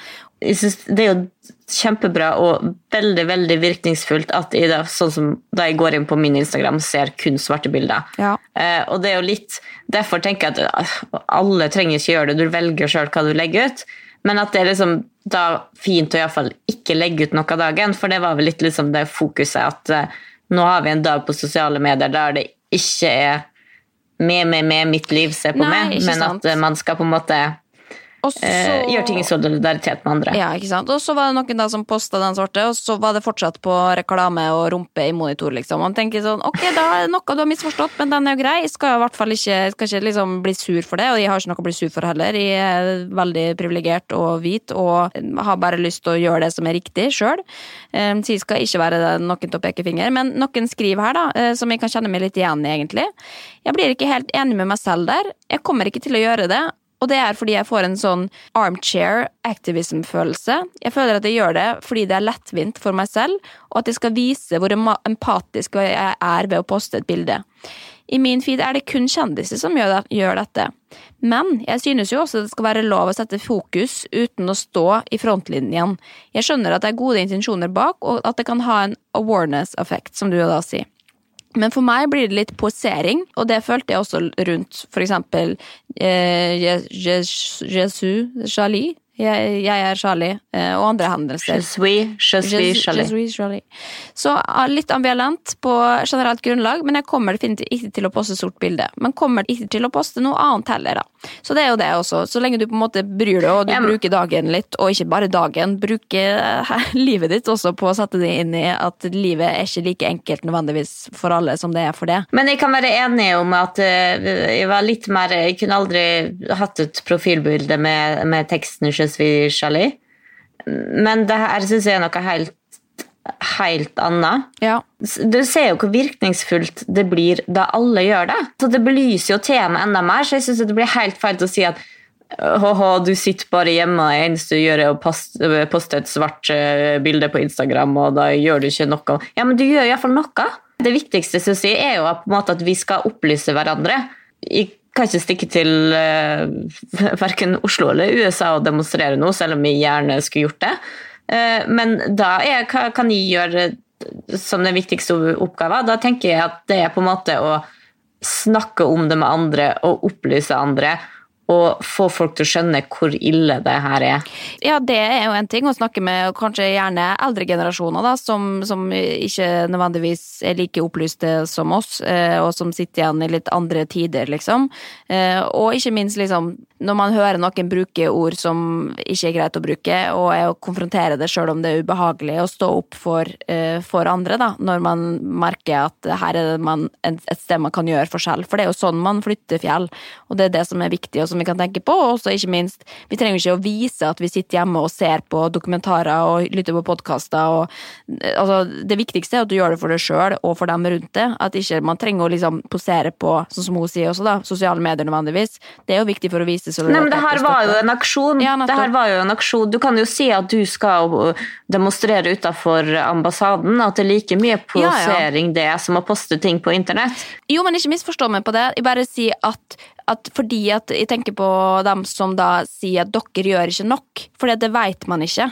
Jeg synes Det er jo kjempebra og veldig veldig virkningsfullt at jeg da, sånn som da jeg går inn på min Instagram, ser kun svarte bilder. Ja. Eh, og det er jo litt Derfor tenker jeg at eh, alle trenger ikke gjøre det, du velger sjøl hva du legger ut. Men at det er liksom da fint å iallfall ikke legge ut noe av dagen, for det var vel litt liksom det fokuset at eh, nå har vi en dag på sosiale medier der det ikke er med, med, med mitt liv, se på Nei, meg, men sant. at eh, man skal på en måte Og så, eh, gjør ting i solidaritet med andre. Ja, ikke sant? Og så var det noen da som posta den svarte, og så var det fortsatt på reklame og rumpe i monitor, liksom. Man tenker sånn, ok, da er det noe du har misforstått, men den er jo grei. Jeg skal i hvert fall ikke, skal ikke liksom bli sur for det, og jeg har ikke noe å bli sur for heller. Jeg er veldig privilegert og hvit, og har bare lyst til å gjøre det som er riktig sjøl. Så jeg skal ikke være noen til å peke finger. Men noen skriver her, da, eh, som jeg kan kjenne meg litt igjen i, egentlig. Jeg blir ikke helt enig med meg selv der. Jeg kommer ikke til å gjøre det. Og det er fordi jeg får en sånn armchair activism-følelse. Jeg føler at jeg gjør det fordi det er lettvint for meg selv, og at jeg skal vise hvor empatisk jeg er ved å poste et bilde. I min feed er det kun kjendiser som gjør, det, gjør dette. Men jeg synes jo også det skal være lov å sette fokus uten å stå i frontlinjen. Jeg skjønner at det er gode intensjoner bak, og at det kan ha en awareness-effekt, som du da sier. Men for meg blir det litt posering, og det følte jeg også rundt for eksempel eh, Jesu Charlie. Jeg, jeg er Charlie, eh, og andre hendelser. Je suis, je suis Charlie. je suis Charlie. Så ah, litt ambivalent på generelt grunnlag, men jeg kommer definitivt ikke til å poste sort bilde. Men kommer ikke til å poste noe annet heller, da. Så det er jo det også. Så lenge du på en måte bryr deg, og du Ja, men- bruker dagen litt, og ikke bare dagen, bruker eh, livet ditt også på å sette deg inn i at livet er ikke like enkelt nødvendigvis for alle som det er for det. Men jeg kan være enig om at eh, jeg var litt mer Jeg kunne aldri hatt et profilbilde med, med teksten 'Je suis Charlie'. Men det her syns jeg er noe helt, helt annet. Ja. Du ser jo hvor virkningsfullt det blir da alle gjør det. Så Det belyser jo temaet enda mer, så jeg syns det blir helt feil å si at Hå-hå, du sitter bare hjemme, og det eneste du gjør er å poste, poste et svart eh, bilde på Instagram, og da gjør du ikke noe. Ja, men du gjør iallfall noe. Det viktigste synes jeg, er jo på en måte at vi skal opplyse hverandre. Jeg kan ikke stikke til uh, verken Oslo eller USA og demonstrere noe, selv om jeg gjerne skulle gjort det. Uh, men da er, kan jeg gjøre som den viktigste oppgaven? Da tenker jeg at det er på en måte å snakke om det med andre og opplyse andre. Og få folk til å skjønne hvor ille det her er. Ja, det er jo en ting å snakke med kanskje gjerne eldre generasjoner, da, som, som ikke nødvendigvis er like opplyste som oss, eh, og som sitter igjen i litt andre tider, liksom. Eh, Og ikke minst, liksom, når man hører noen bruke ord som ikke er greit å bruke, og er å konfrontere det sjøl om det er ubehagelig, å stå opp for, eh, for andre, da, når man merker at her er det man, et sted man kan gjøre forskjell. For det er jo sånn man flytter fjell, og det er det som er viktig, og som vi kan tenke på. Og også ikke minst, vi trenger ikke å vise at vi sitter hjemme og ser på dokumentarer og lytter på podkaster. og Altså, det viktigste er at du gjør det for deg sjøl og for dem rundt det. At ikke man trenger å liksom posere på, sånn som hun sier også, da, sosiale medier nødvendigvis. Det er jo viktig for å vise Nei, men det her var jo en aksjon. Ja, det her var jo en aksjon. Du kan jo si at du skal demonstrere utenfor ambassaden, at det er like mye Ja, ja. posering det som å poste ting på internett. Jo, men ikke misforstå meg på det. Jeg bare sier at, at fordi at jeg tenker på dem som da sier at dere gjør ikke nok, for det vet man ikke.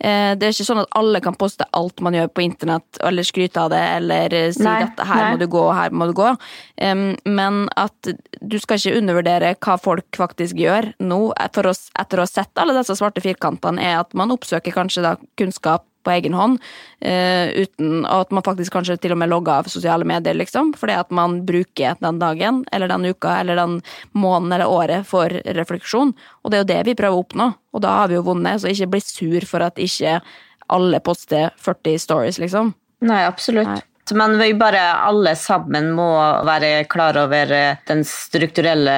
Eh, Det er ikke sånn at alle kan poste alt man gjør på internett, eller skryte av det, eller eh, si Nei, at her nei. må du gå, her må du gå. Men at du skal ikke undervurdere hva folk faktisk gjør nå, for å, etter å ha sett alle disse svarte firkantene, er at man oppsøker kanskje da kunnskap på egen hånd, uh, uten at man faktisk kanskje til og med logger av sosiale medier, liksom, fordi at man bruker den dagen, eller den uka, eller den måneden eller året for refleksjon. Og det er jo det vi prøver å oppnå, og da har vi jo vunnet, så ikke bli sur for at ikke alle poster 40 stories, liksom. Nei, absolutt. Nei. Men vi bare alle sammen må være klar over eh, den strukturelle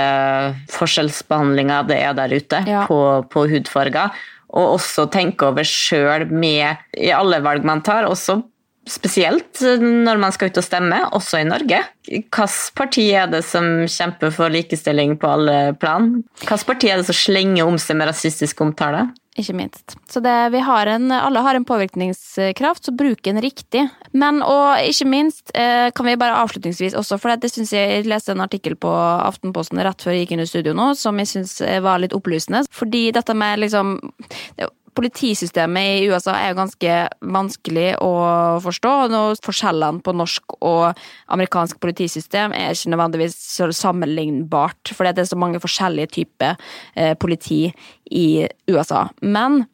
forskjellsbehandlinga det er der ute Ja. på, på hudfarger. Og også tenke over sjøl med i alle valg man tar, også spesielt når man skal ut og stemme, også i Norge. Hvilket parti er det som kjemper for likestilling på alle plan? Hvilket parti er det som slenger om seg med rasistisk omtale? Ikke minst. Så det, har en, alle har en påvirkningskraft, så bruk den riktig. Men og ikke minst eh, kan vi bare avslutningsvis også, for det syns jeg jeg leste en artikkel på Aftenposten rett før jeg gikk inn i studio nå, som jeg syns var litt opplysende. Fordi dette med liksom Politisystemet i USA er jo ganske vanskelig å forstå. og Forskjellene på norsk og amerikansk politisystem er ikke nødvendigvis sammenlignbart, fordi det er så mange forskjellige typer eh, politi i USA. Men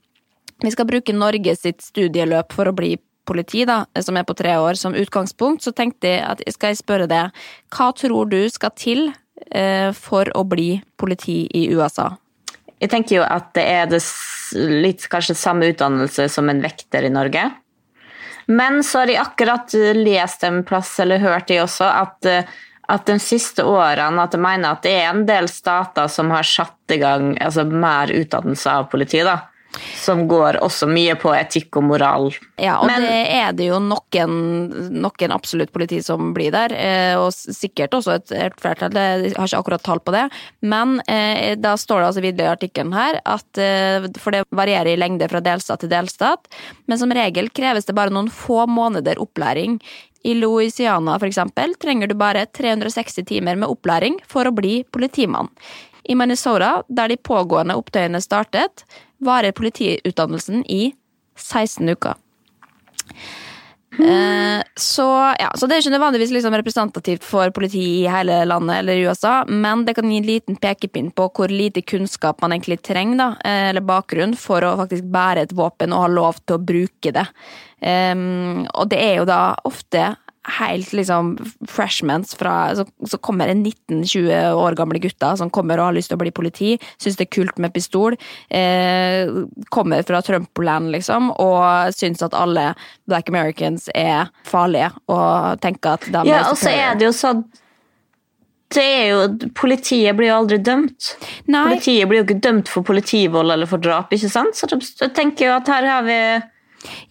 vi skal bruke Norge sitt studieløp for å bli politi, da, som er på tre år, som utgangspunkt, så tenkte jeg at skal jeg spørre deg, hva tror du skal til eh, for å bli politi i USA? Jeg tenker jo at det er det litt kanskje samme utdannelse som en vekter i Norge. Men så har jeg akkurat lest en plass, eller hørt det også, at, at de siste årene at jeg mener at det er en del stater som har satt i gang altså mer utdannelse av politi. da som går også mye på etikk og moral. Ja, og Men, det er det jo noen, noen absolutt politi som blir der, eh, og sikkert også et, et flertall, jeg har ikke akkurat tall på det. Men eh, da står det altså videre i artikkelen her at eh, for det varierer i lengde fra delstat til delstat, men som regel kreves det bare noen få måneder opplæring. I Louisiana for eksempel, trenger du bare 360 timer med opplæring for å bli politimann. I Minnesota, der de pågående opptøyene startet, varer politiutdannelsen i 16 uker. Eh, så, ja, så det er ikke nødvendigvis liksom representativt for politiet i hele landet eller i USA, men det kan gi en liten pekepinn på hvor lite kunnskap man egentlig trenger, da, eh, eller bakgrunn, for å faktisk bære et våpen og ha lov til å bruke det. Um, og det er jo da ofte helt liksom freshmans fra Så, så kommer en 19-20 år gamle gutter som kommer og har lyst til å bli politi, syns det er kult med pistol, eh, kommer fra Trump-land, liksom, og syns at alle black americans er farlige, og tenker at de ja, er og så er det jo sånn det er jo, Politiet blir jo aldri dømt. Nei. Politiet blir jo ikke dømt for politivold eller for drap. ikke sant? Så jeg tenker jo at her har vi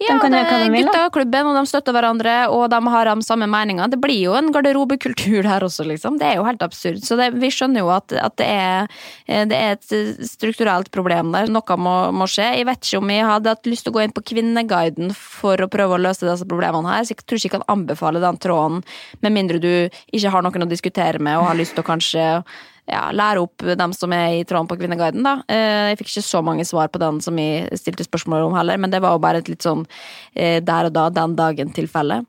ja, de det er gutta-klubben, og de støtter hverandre, og de har de samme meninger. Det blir jo en garderobekultur der også, liksom. Det er jo helt absurd. Så det, vi skjønner jo at, at det, er, eh, det, er, et strukturelt problem der. Noe må, må, skje. Jeg vet ikke om jeg hadde hatt lyst til å gå inn på Kvinneguiden for å prøve å løse disse problemene her, så jeg tror ikke jeg kan anbefale den tråden, med mindre du ikke har noen å diskutere med og har lyst til å kanskje ja, lære opp dem som er i tråden på Kvinneguiden, da. Eh, jeg fikk ikke så mange svar på den som jeg stilte spørsmål om heller, men det var jo bare et litt sånn eh, der og da, den dagen-tilfelle.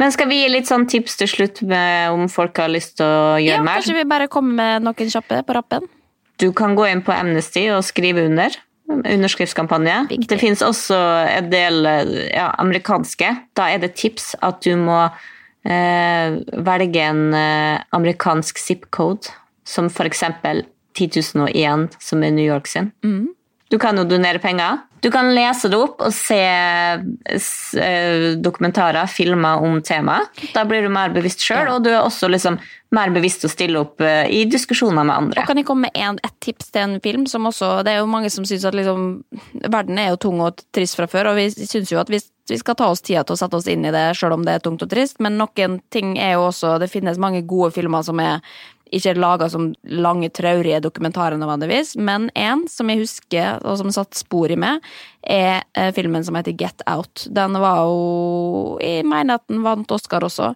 Men skal vi gi litt sånn tips til slutt med om folk har lyst til å gjøre ja, mer? Kanskje vi bare kommer med noen kjappe på rappen? Du kan gå inn på Amnesty og skrive under. Underskriftskampanje. Viktig. Det finnes også en del ja, amerikanske. Da er det tips at du må eh, velge en eh, amerikansk zip-code som f.eks. 10.001, som er New York sin. Mm. Du kan jo donere penger. Du kan lese det opp og se eh, dokumentarer, filmer om temaet. Da blir du mer bevisst sjøl, ja. og du er også liksom mer bevisst å stille opp eh, i diskusjoner med andre. Og kan jeg komme med en, et tips til en film som også Det er jo mange som syns at liksom Verden er jo tung og trist fra før, og vi syns jo at vi, vi, skal ta oss tida til å sette oss inn i det sjøl om det er tungt og trist, men noen ting er jo også Det finnes mange gode filmer som er ikke laga som lange, traurige dokumentarer nødvendigvis, men en som jeg husker, og som satt spor i meg, er eh, filmen som heter Get Out. Den var jo Jeg mener at den vant Oscar også,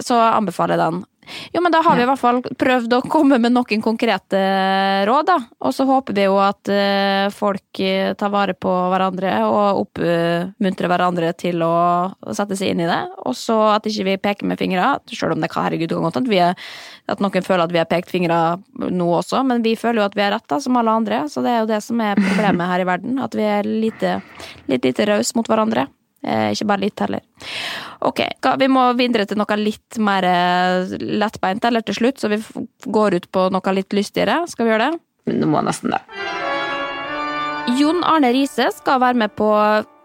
så så anbefaler jeg den. Jo, men da har vi i hvert fall prøvd å komme med noen konkrete råd, da. Og så håper vi jo at uh, folk eh, tar vare på hverandre og oppmuntrer hverandre til å sette seg inn i det. Og så at ikke vi peker med fingra, selv om det kan herregud kan godt at, at noen føler at vi har pekt fingra nå også, men vi føler jo at vi er rett, da, som alle andre. Så det er jo det som er problemet her i verden, at vi er lite, litt lite rause mot hverandre. Eh, ikke bare litt heller. Ok, vi må videre til noe litt mer eh, lettbeint eller til slutt, så vi går ut på noe litt lystigere. Skal vi gjøre det? Du må nesten det. Jon Arne Riise skal være med på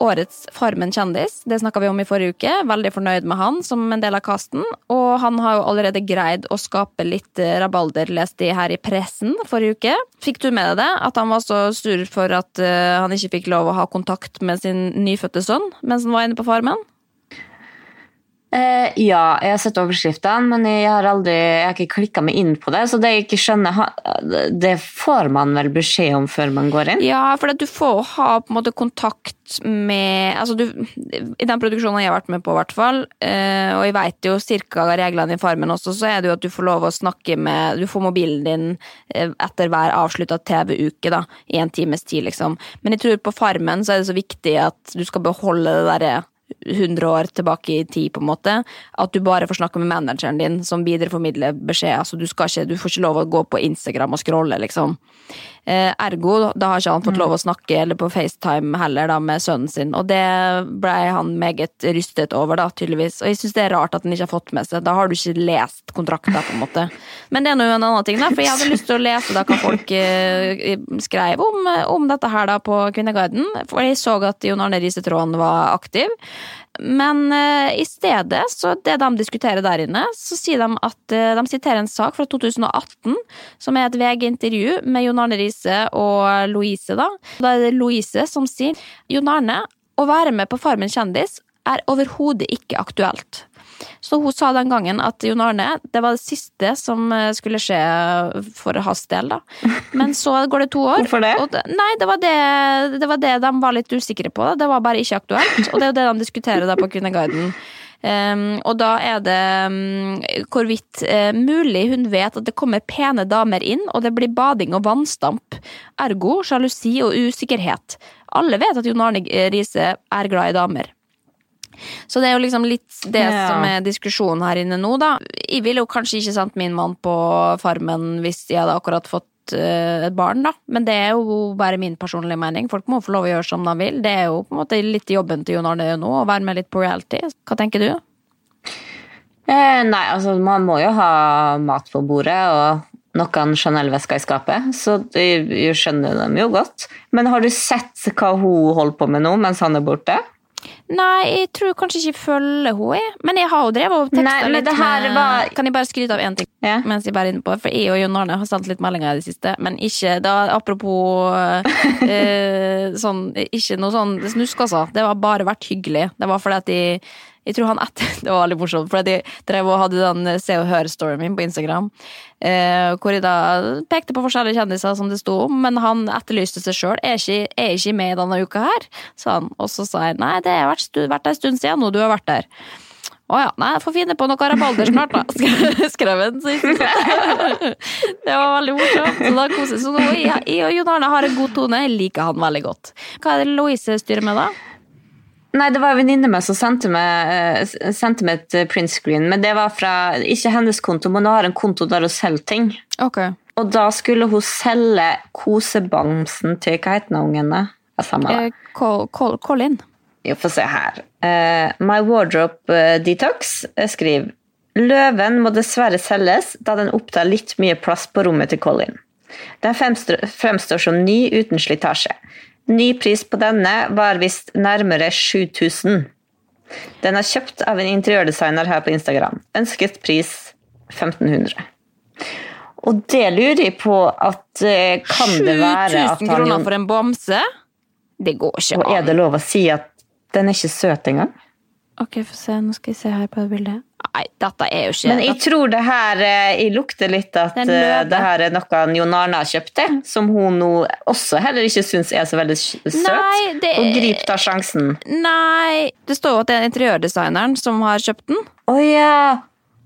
årets Farmen kjendis. Det snakka vi om i forrige uke. Veldig fornøyd med han som en del av casten. Og han har jo allerede greid å skape litt eh, rabalder, leste jeg her i pressen forrige uke. Fikk du med deg det? At han var så sur for at uh, han ikke fikk lov å ha kontakt med sin nyfødte sønn mens han var inne på Farmen? Eh, ja, jeg har sett overskriftene, men jeg har aldri, jeg har ikke klikka meg inn på det. Så det jeg ikke skjønner, det får man vel beskjed om før man går inn? Ja, for du får ha på en måte kontakt med altså du, I den produksjonen jeg har vært med på, hvert fall, eh, og jeg veit jo cirka reglene i Farmen også, så er det jo at du får lov å snakke med Du får mobilen din eh, etter hver avslutta TV-uke, da, i en times tid, liksom. Men jeg tror på Farmen så er det så viktig at du skal beholde det derre 100 år tilbake i tid, på en måte. At du bare får snakke med manageren din, som videreformidler beskjed. Altså, du, ikke, du får ikke lov å gå på Instagram og scrolle, liksom. Eh, ergo, da har ikke han fått lov å snakke, eller på FaceTime heller, da, med sønnen sin. Og det ble han meget rystet over, da, tydeligvis. Og jeg syns det er rart at han ikke har fått med seg. Da har du ikke lest kontrakta, på en måte. Men det er nå en annen ting, da, for jeg hadde lyst til å lese da hva folk eh, skrev om, om dette her da på Kvinneguiden. For jeg så at Jon Arne Risetråden var aktiv. Men uh, i stedet, så det de diskuterer der inne, så sier de at uh, de siterer en sak fra 2018 som er et VG-intervju med Jon Arne Riise og Louise. Da Da er det Louise som sier Jon Arne, å være med på Farmen kjendis er overhodet ikke aktuelt. Så hun sa den gangen at Jon Arne, det var det siste som eh, skulle skje for hans del, da. Men så går det to år. Hvorfor det? Det nei, det var det, det var det de var litt usikre på. Det var bare ikke aktuelt. Og det er jo det de diskuterer da på Kvinneguiden. Um, og da er det um, hvorvidt uh, mulig hun vet at det kommer pene damer inn, og det blir bading og vannstamp. Ergo sjalusi og usikkerhet. Alle vet at Jon Arne Riise er glad i damer. Så det er jo liksom litt det Ja. som er diskusjonen her inne nå, da. Jeg ville jo kanskje ikke sendt min mann på Farmen hvis jeg hadde akkurat fått eh, et barn, da. Men det er jo bare min personlige mening. Folk må få lov å gjøre som de vil. Det er jo på en måte litt jobben til Jon Arne nå, å være med litt på reality. Hva tenker du? Eh, nei, altså man må jo ha mat på bordet og noen Chanel-vesker i skapet, så det, jeg skjønner dem jo godt. Men har du sett hva hun holder på med nå mens han er borte? Nei, jeg tror kanskje ikke jeg følger henne. Men jeg har jo drevet og teksta men litt med var- Kan jeg bare skryte av én ting? Ja. mens jeg bare er inne på For jeg og Jon Arne har sendt litt meldinger i det siste, men ikke da, Apropos eh, sånn Ikke noe sånn snusk, altså. Det har bare vært hyggelig. Det var fordi at de jeg tror han etter, Det var veldig morsomt, for jeg drev og hadde den Se og Hør-storyen min på Instagram. Eh, hvor jeg da pekte på forskjellige kjendiser som det sto om, men han etterlyste seg sjøl. Er, er ikke med denne uka her, sa han. Og så sa jeg nei, det har vært, vært en stund siden nå, du har vært der. Å ja, nei, jeg får finne på noe rabalder snart, da. Skrev- han. Så det var veldig morsomt. Så da koser Så nå, jeg og Jon Arne har en god tone. Jeg liker han veldig godt. Hva er det Louise styrer med, da? Nei, det var en venninne med som sendte meg, eh, sendte meg et printscreen. men det var fra ikke hennes konto, men hun har en konto der hun selger ting. Ok. Og da skulle hun selge kosebamsen til hva heter ungen? Eh, Col- Col- Colin. Jo, få se her. Uh, My Wardrobe eh, Detox eh, skriver Løven må dessverre selges, da den opptar litt mye plass på rommet til Colin. Den fremstår, fremstår som ny uten slitasje. Ny pris på denne var visst nærmere 7000. Den er kjøpt av en interiørdesigner her på Instagram. Ønsket pris 1500. Og det lurer jeg på at eh, Kan det være at 7000 kroner for en bamse? Det går ikke an. Og er det lov å si at den er ikke søt engang? Ok, få se. Nå skal vi se her på det bildet. Nei, dette er jo ikke Men jeg tror det her eh, Jeg lukter litt at Det eh, det her er noe Jon Arne har kjøpt, det, som hun nå også heller ikke syns er så veldig søt. Nei, det- Og grip tar sjansen. Nei, det står jo at det er interiørdesigneren som har kjøpt den. Å ja!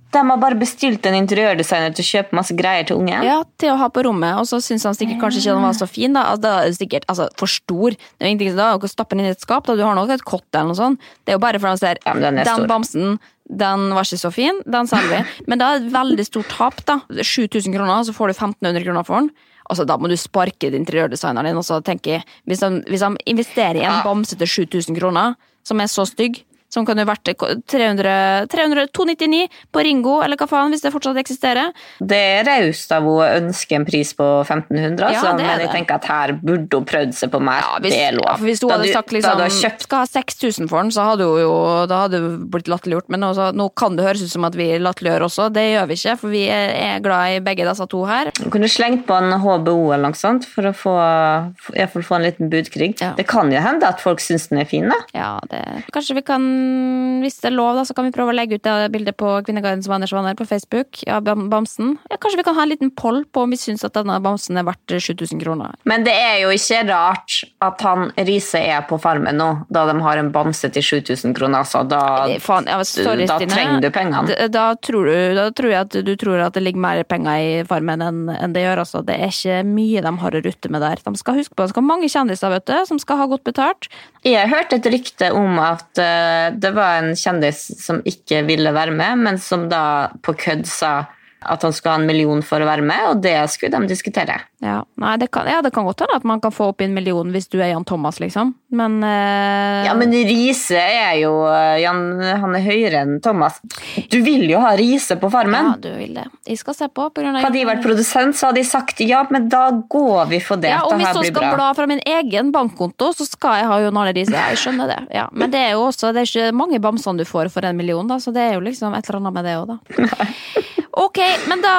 De har bare bestilt en interiørdesigner til å kjøpe masse greier til ungen. Ja, til å ha på rommet, og så syns han sikkert kanskje ikke den var så fin. Da altså, da er det sikkert altså, for stor. Det er jo ingenting da, å stappe den inn i et skap. Da. Du har nok et kott eller noe sånt. Det er jo bare for han ser Ja, den, den bamsen den var ikke så fin, den selger vi. Men da er det et veldig stort tap. da 7000 kroner, så får du 1500 kroner for den. Altså, Da må du sparke interiørdesigneren din. Og så tenker jeg, hvis han investerer i en bamse til 7000 kroner, som er så stygg som kan jo vært 300, 300 299 på Ringo, eller hva faen, hvis det fortsatt eksisterer. Det er raust av henne å ønske en pris på 1500, altså, Ja, er men jeg det. tenker at her burde hun prøvd seg på mer. Ja, hvis, det er lov. ja, hvis hun Da hadde du- sagt liksom, har kjøpt skal ha 6000 for den, så hadde hun jo da hadde hun blitt latterliggjort. Men også, nå kan det høres ut som at vi latterliggjør også. Det gjør vi ikke, for vi er glad i begge disse to her. Du kunne slengt på en HBO eller noe sånt for å få, for, for å få en liten budkrig. Ja. Det kan jo hende at folk syns den er fin. da. Ja, det, kanskje vi kan, hvis det er lov, da, så kan vi prøve å legge ut det bildet på Kvinneguidens vanners vanner på Facebook. Ja, bamsen. Ja, kanskje vi kan ha en liten poll på om vi syns at denne bamsen er verdt 7000 kroner. Men det er jo ikke rart at han Riise er på Farmen nå, da de har en bamse til 7000 kroner. Altså, da, Det faen, ja, sorry, da Stine. trenger du pengene. Da, da, tror du, da tror jeg at du tror at det ligger mer penger i Farmen enn enn det gjør. Altså. Det er ikke mye de har å rutte med der. De skal huske på, det skal ha mange kjendiser vet du, som skal ha godt betalt. Jeg har hørt et rykte om at eh, det var en kjendis som ikke ville være med, men som da på kødd sa at han skal ha en million for å være med, og det skulle de diskutere. Ja, Nei, det kan, ja, det kan godt hende at man kan få opp i en million hvis du er Jan Thomas, liksom. Men uh... Ja, men Riise er jo Jan, Han er høyere enn Thomas. Du vil jo ha Riise på Farmen! Ja, du vil det. Jeg skal se på. på grunn av Hadde de vært produsent, så hadde de sagt ja, men da går vi for det. Ja, og hvis jeg skal bra. bla fra min egen bankkonto, så skal jeg ha Jon Arne Riise. Ja, jeg skjønner det. Ja, men det er jo også, det er ikke mange bamsene du får for en million, da, så det er jo liksom et eller annet med det òg, da. Ok, men da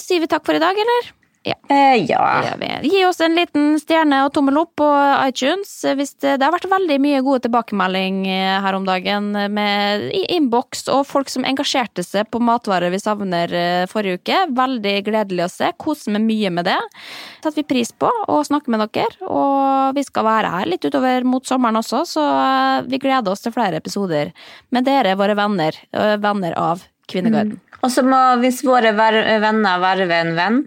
sier vi takk for i dag, eller? Ja. Eh, ja. Gi oss en liten stjerne og tommel opp på iTunes. Hvis det, det har vært veldig mye gode tilbakemelding eh, her om dagen med i innboks og folk som engasjerte seg på matvarer vi savner eh, forrige uke. Veldig gledelig å se. Koser meg mye med det. Setter vi pris på å snakke med dere. Og vi skal være her litt utover mot sommeren også, så eh, vi gleder oss til flere episoder med dere, våre venner. eh, Venner av Kvinneguiden. Og så må, hvis våre venner verve en venn,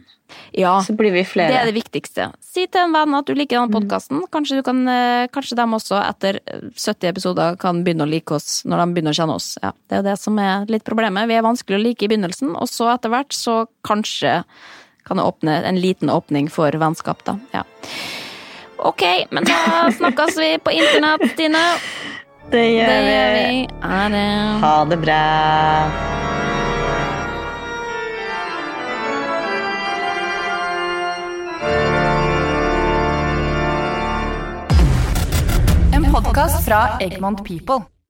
Ja. så blir vi flere. Det er det viktigste. Si til en venn at du liker denne podkasten. Kanskje, du kan, eh, kanskje de også etter 70 episoder kan begynne å like oss når de begynner å kjenne oss. Ja, det er det som er litt problemet. Vi er vanskelig å like i begynnelsen, og så etter hvert så kanskje kan det åpne en liten åpning for vennskap, da. Ja. Ok, men da snakkes vi på internett, Stine. Det Det gjør vi. vi. Ha det. Ha det bra. En podkast fra Egmont People.